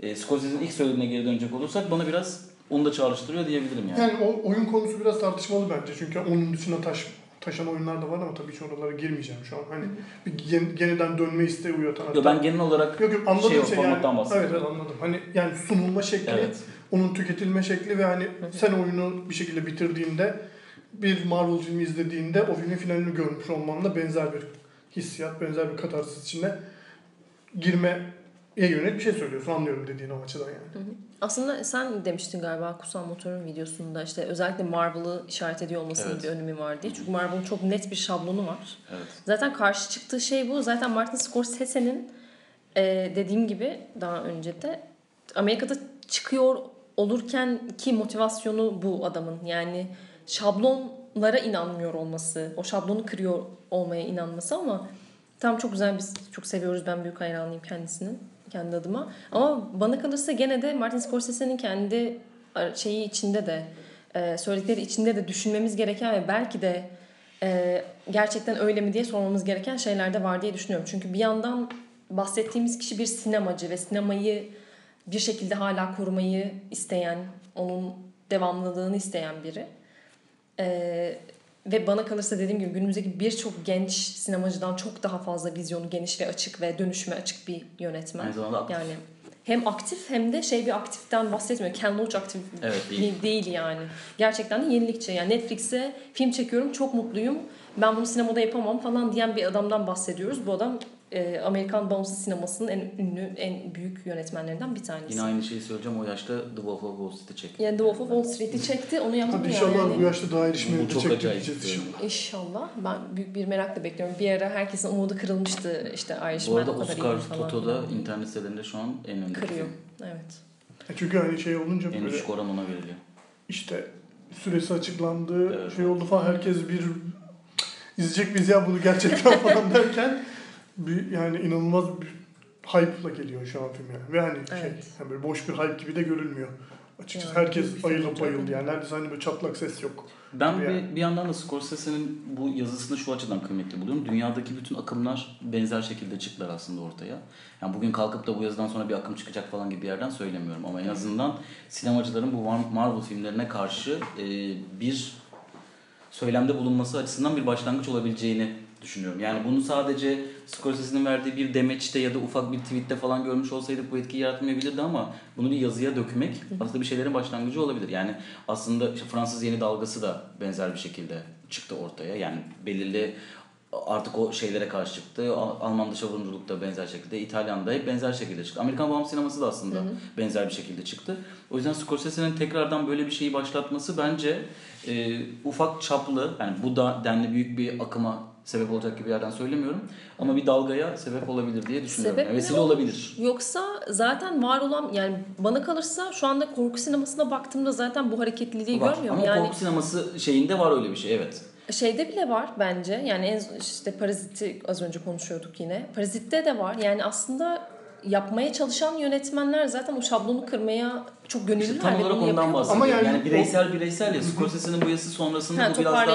E, Scorsese'nin ilk söylediğine geri dönecek olursak bana biraz onu da çağrıştırıyor diyebilirim yani. Yani o oyun konusu biraz tartışmalı bence. Çünkü onun dışına taş, taşan oyunlar da var ama tabii ki oralara girmeyeceğim şu an. Hani bir gen- yeniden dönme isteği uyatan. Yo, ben genel olarak Yok yok anladım şey, şey, formattan yani. bahsediyorum. Evet evet anladım. Hani yani sunulma şekli, Evet. onun tüketilme şekli ve hani sen oyunu bir şekilde bitirdiğinde bir Marvel filmi izlediğinde o filmin finalini görmüş olmanla benzer bir hissiyat, benzer bir katarsis içine girmeye yönelik bir şey söylüyorsun. Anlıyorum dediğin o açıdan yani. Aslında sen demiştin galiba Kutsal Motor'un videosunda işte özellikle Marvel'ı işaret ediyor olmasının Evet. bir önemi var diye. Çünkü Marvel'ın çok net bir şablonu var. Evet. Zaten karşı çıktığı şey bu. Zaten Martin Scorsese'nin e, dediğim gibi daha önce de Amerika'da çıkıyor olurken ki motivasyonu bu adamın. Yani şablonlara inanmıyor olması, o şablonu kırıyor olmaya inanması ama tam çok güzel biz çok seviyoruz. Ben büyük hayranıyım kendisinin kendi adıma. Ama bana kalırsa gene de Martin Scorsese'nin kendi şeyi içinde de e, söyledikleri içinde de düşünmemiz gereken ve belki de e, gerçekten öyle mi diye sormamız gereken şeyler de var diye düşünüyorum. Çünkü bir yandan bahsettiğimiz kişi bir sinemacı ve sinemayı bir şekilde hala korumayı isteyen, onun devamlılığını isteyen biri. E, ve bana kalırsa dediğim gibi günümüzdeki birçok genç sinemacıdan çok daha fazla vizyonu geniş ve açık ve dönüşüme açık bir yönetmen. Aynı zamanda aktif. Yani hem aktif hem de şey bir aktiften bahsetmiyor. Ken Loach aktif Evet, değil. değil. değil yani. Gerçekten de yenilikçi. Yani Netflix'e film çekiyorum çok mutluyum. Ben bunu sinemada yapamam falan diyen bir adamdan bahsediyoruz. Bu adam e, Amerikan bağımsız sinemasının en ünlü, en büyük yönetmenlerinden bir tanesi. Yine aynı şeyi söyleyeceğim. O yaşta The Wolf of Wall Street'i çekti. Yani The Wolf of Wall Street'i çekti. Onu yaptı Hadi inşallah yani? bu yaşta daha erişmeni Bu de çok çekti inşallah. İnşallah. Ben büyük bir merakla bekliyorum. Bir ara herkesin umudu kırılmıştı. İşte Bu Irishman arada o kadar Oscar iyi falan. Toto'da internet sitelerinde şu an en önde. Kırıyor. Evet. E Çünkü hani şey olunca En böyle düşük oran ona veriliyor. işte süresi açıklandı, Evet. şey oldu falan herkes bir izleyecek miyiz ya bunu gerçekten (laughs) falan derken bir yani inanılmaz bir hype'la geliyor şu an film yani. Ve hani şey Evet. yani böyle boş bir hype gibi de görülmüyor. Açıkçası Yani herkes ayılıp bayıldı yani. Neredeyse hani böyle çatlak ses yok. Ben bir, yani. bir yandan da Scorsese'nin bu yazısını şu açıdan kıymetli buluyorum. Dünyadaki bütün akımlar benzer şekilde çıktılar aslında ortaya. Yani bugün kalkıp da bu yazıdan sonra bir akım çıkacak falan gibi bir yerden söylemiyorum. Ama en azından sinemacıların bu Mar- Marvel filmlerine karşı e, bir söylemde bulunması açısından bir başlangıç olabileceğini düşünüyorum. Yani bunu sadece Scorsese'nin verdiği bir demeçte ya da ufak bir tweette falan görmüş olsaydık bu etkiyi yaratmayabilirdi ama bunu bir yazıya dökmek aslında bir şeylerin başlangıcı olabilir. Yani aslında işte Fransız yeni dalgası da benzer bir şekilde çıktı ortaya. Yani belirli artık o şeylere karşı çıktı. Al- Alman dışa vurumculuk da benzer şekilde, İtalyan'da hep benzer şekilde çıktı. Amerikan bağımsız sineması da aslında benzer bir şekilde çıktı. O yüzden Scorsese'nin tekrardan böyle bir şeyi başlatması bence e, ufak çaplı, yani bu da denli büyük bir akıma sebep olacak gibi yerden söylemiyorum. Ama bir dalgaya sebep olabilir diye düşünüyorum. Sebep Yani vesile olabilir. Yoksa zaten var olan yani bana kalırsa şu anda korku sinemasına baktığımda zaten bu hareketliliği Var. görmüyorum. Ama yani korku sineması şeyinde var öyle bir şey evet. şeyde bile var bence. Yani en işte Parazit'i az önce konuşuyorduk yine. Parazit'te de var. Yani aslında yapmaya çalışan yönetmenler zaten o şablonu kırmaya çok gönüllüler İşte tam olarak ondan bahsediyorum. Ama yani, yani bireysel bireysel ya Scorsese'nin bu yazısı sonrasında Ha, bu biraz daha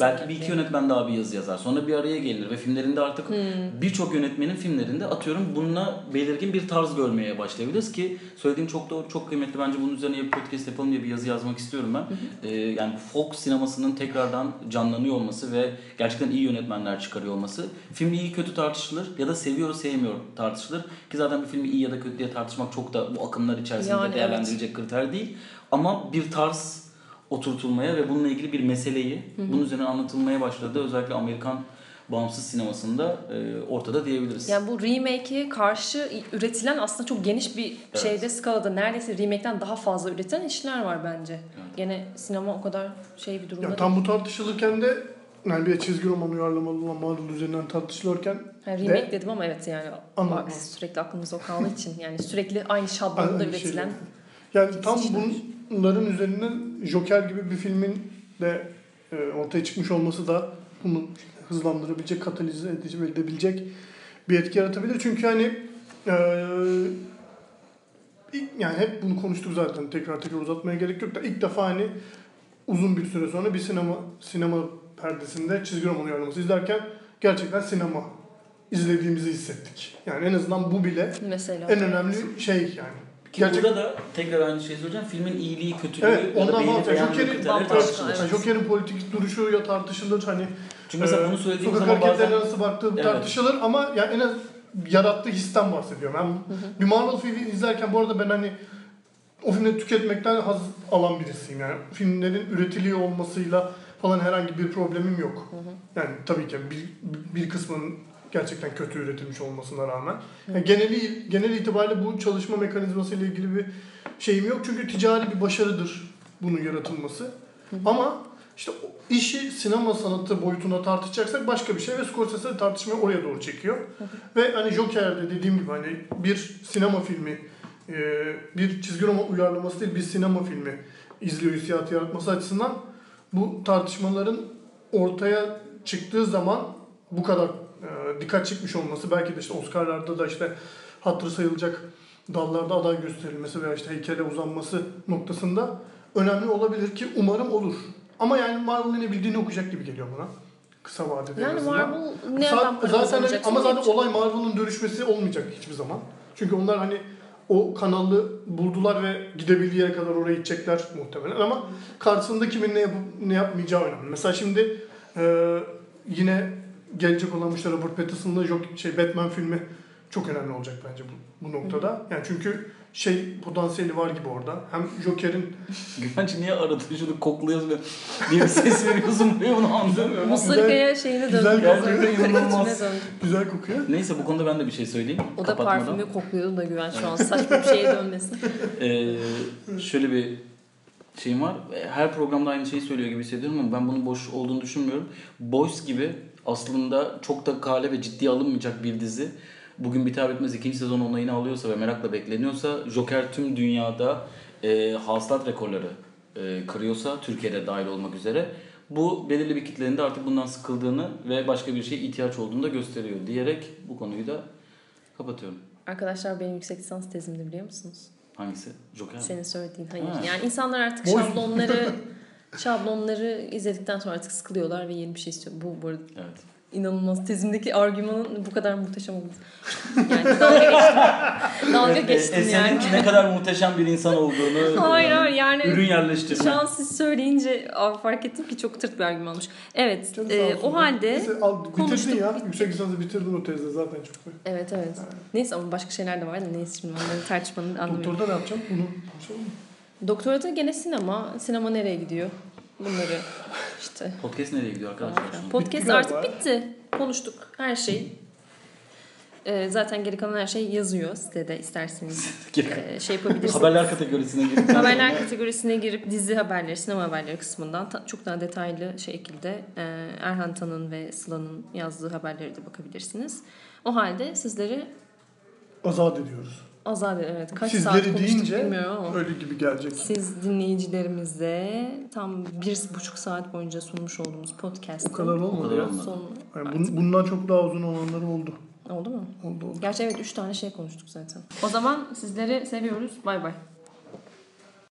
belki bir iki yönetmen daha bir yazı yazar. Sonra bir araya gelir ve filmlerinde artık Hmm. birçok yönetmenin filmlerinde atıyorum bununla belirgin bir tarz görmeye başlayabiliriz ki söylediğin çok doğru çok kıymetli bence bunun üzerine bir podcast yapalım diye bir yazı yazmak istiyorum ben. Ee, yani folk sinemasının tekrardan canlanıyor olması ve gerçekten iyi yönetmenler çıkarıyor olması. Film iyi kötü tartışılır ya da seviyor sevmiyor tartışılır ki zaten bir filmi iyi ya da kötü diye tartışmak çok da bu akımlar içerisinde Yani değerlendirilecek kriter değil. Ama bir tarz oturtulmaya ve bununla ilgili bir meseleyi bunun üzerine anlatılmaya başladı. Özellikle Amerikan bağımsız sinemasında e, ortada diyebiliriz. Yani bu remake'e karşı üretilen aslında çok geniş bir şeyde skalada neredeyse remake'ten daha fazla üretilen işler var bence. Gene sinema o kadar şey bir durumda Ya tam bu tartışılırken de yani bir de çizgi roman uyarlamalı olan Marvel üzerinden tartışılırken Yani de- remake dedim ama evet yani bak, sürekli aklımızda o kaldığı için yani sürekli aynı şablonda Aynı üretilen Yani tam işler. bunların üzerinden Joker gibi bir filmin de e, ortaya çıkmış olması da bunu hızlandırabilecek, katalize edebilecek bir etki yaratabilir. Çünkü hani e, ilk- yani hep bunu konuştuk zaten tekrar tekrar uzatmaya gerek yok da ilk defa hani uzun bir süre sonra bir sinema sinema perdesinde çizgi roman uyarlaması izlerken gerçekten sinema izlediğimizi hissettik. Yani en azından bu bile mesela. en önemli şey yani. Ki Gerçek- burada da tekrar aynı şeyi söyleyeceğim. Filmin iyiliği, kötülüğü Evet, ya da Joker'in evet. Yani Joker'in politik duruşu ya tartışılır hani Çünkü mesela e, bunu söylediğim sokak zaman bazen nasıl baktığı Evet. tartışılır ama yani en az yarattığı histen bahsediyorum. Ben bir Marvel filmi izlerken bu arada ben hani o filmleri tüketmekten haz alan birisiyim yani. Filmlerin üretiliyor olmasıyla falan herhangi bir problemim yok. Yani tabii ki bir, bir kısmının gerçekten kötü üretilmiş olmasına rağmen. Yani geneli genel itibariyle bu çalışma mekanizması ile ilgili bir şeyim yok. Çünkü ticari bir başarıdır bunun yaratılması. Ama işte işi sinema sanatı boyutuna tartışacaksak başka bir şey ve Scorsese tartışmayı oraya doğru çekiyor. ve hani Joker'de dediğim gibi hani bir sinema filmi e, bir çizgi roman uyarlaması değil bir sinema filmi izliyor hissiyatı yaratması açısından bu tartışmaların ortaya çıktığı zaman bu kadar e, dikkat çekmiş olması belki de işte Oscar'larda da işte hatırı sayılacak dallarda aday gösterilmesi veya işte heykele uzanması noktasında önemli olabilir ki umarım olur. Ama yani Marvel'ın ne bildiğini okuyacak gibi geliyor bana. Kısa vadede en Yani azından. Marvel Sa- nereden para zaten kazanacak? ama zaten yapacak- olay Marvel'ın dönüşmesi olmayacak hiçbir zaman. Çünkü onlar hani o kanalı buldular ve gidebildiği yere kadar oraya gidecekler muhtemelen ama karşısında kimin ne yapıp ne yapmayacağı önemli. Mesela şimdi e, yine gelecek olan işte Robert Pattinson'la Jok- şey Batman filmi çok önemli olacak bence bu, bu noktada. Yani çünkü şey potansiyeli var gibi orada. Hem Joker'in (laughs) Güvenç niye aradın şunu kokluyorsun ve diye bir ses veriyorsun buraya bunu anlamıyorum. Mustarika'ya şeyine güzel döndü. gerçekten inanılmaz. İçine döndü. güzel kokuyor. Neyse bu konuda ben de bir şey söyleyeyim. O da parfümü kokluyordu da güven şu an saçma bir şeye dönmesin. (laughs) Ee, şöyle bir şeyim var. Her programda aynı şeyi söylüyor gibi hissediyorum ama ben bunun boş olduğunu düşünmüyorum. Boys gibi aslında çok da kale ve ciddiye alınmayacak bir dizi. Bugün biter bitmez ikinci sezon onayını alıyorsa ve merakla bekleniyorsa Joker tüm dünyada e, hasılat rekorları e, kırıyorsa Türkiye'de dahil olmak üzere bu belirli bir kitlenin de artık bundan sıkıldığını ve başka bir şeye ihtiyaç olduğunu da gösteriyor diyerek bu konuyu da kapatıyorum. Arkadaşlar benim yüksek lisans tezimdi biliyor musunuz? Hangisi? Joker mi? Senin söylediğin hayır. Ha. Yani insanlar artık şablonları (laughs) şablonları izledikten sonra artık sıkılıyorlar ve yeni bir şey istiyor. Bu bu arada Evet. inanılmaz tezimdeki argümanın bu kadar muhteşem olması. Yani dalga geçtim. dalga Evet, e, geçtim Esen'in yani. ne kadar muhteşem bir insan olduğunu Hayır yani hayır yani ürün yerleştirme. şu an siz söyleyince fark ettim ki çok tırt bir argümanmış. Evet Canı e, o halde Neyse, al, bitirdin konuştuk, ya. Yüksek lisansı bitirdin o tezde zaten çok güzel. evet evet. Neyse ama başka şeyler de var da neyse şimdi onları tartışmanın anlamı. Doktorda ne yapacağım? Bunu konuşalım mı? Doktorada gene sinema. Sinema nereye gidiyor? Bunları işte. Podcast nereye gidiyor arkadaşlar? Podcast Bitti artık galiba. bitti. Konuştuk her şey. Ee, zaten geri kalan her şey yazıyor sitede isterseniz (laughs) e, şey yapabilirsiniz. Haberler kategorisine girdik. (laughs) Haberler kategorisine girip dizi haberleri, sinema haberleri kısmından ta- çok daha detaylı şekilde e, Erhan Tan'ın ve Sıla'nın yazdığı haberlere de bakabilirsiniz. O halde sizleri Azat ediyoruz. Azat evet kaç Sizleri saat konuştuk deyince bilmiyorum ama. öyle gibi gelecek. Siz dinleyicilerimize tam bir buçuk saat boyunca sunmuş olduğumuz podcast'ın O kadar olmadı kadar ya. sonunu Yani bun- bundan çok daha uzun olanları oldu. oldu mu? Oldu oldu. Gerçi evet üç tane şey konuştuk zaten. O zaman sizleri seviyoruz. Bay bay.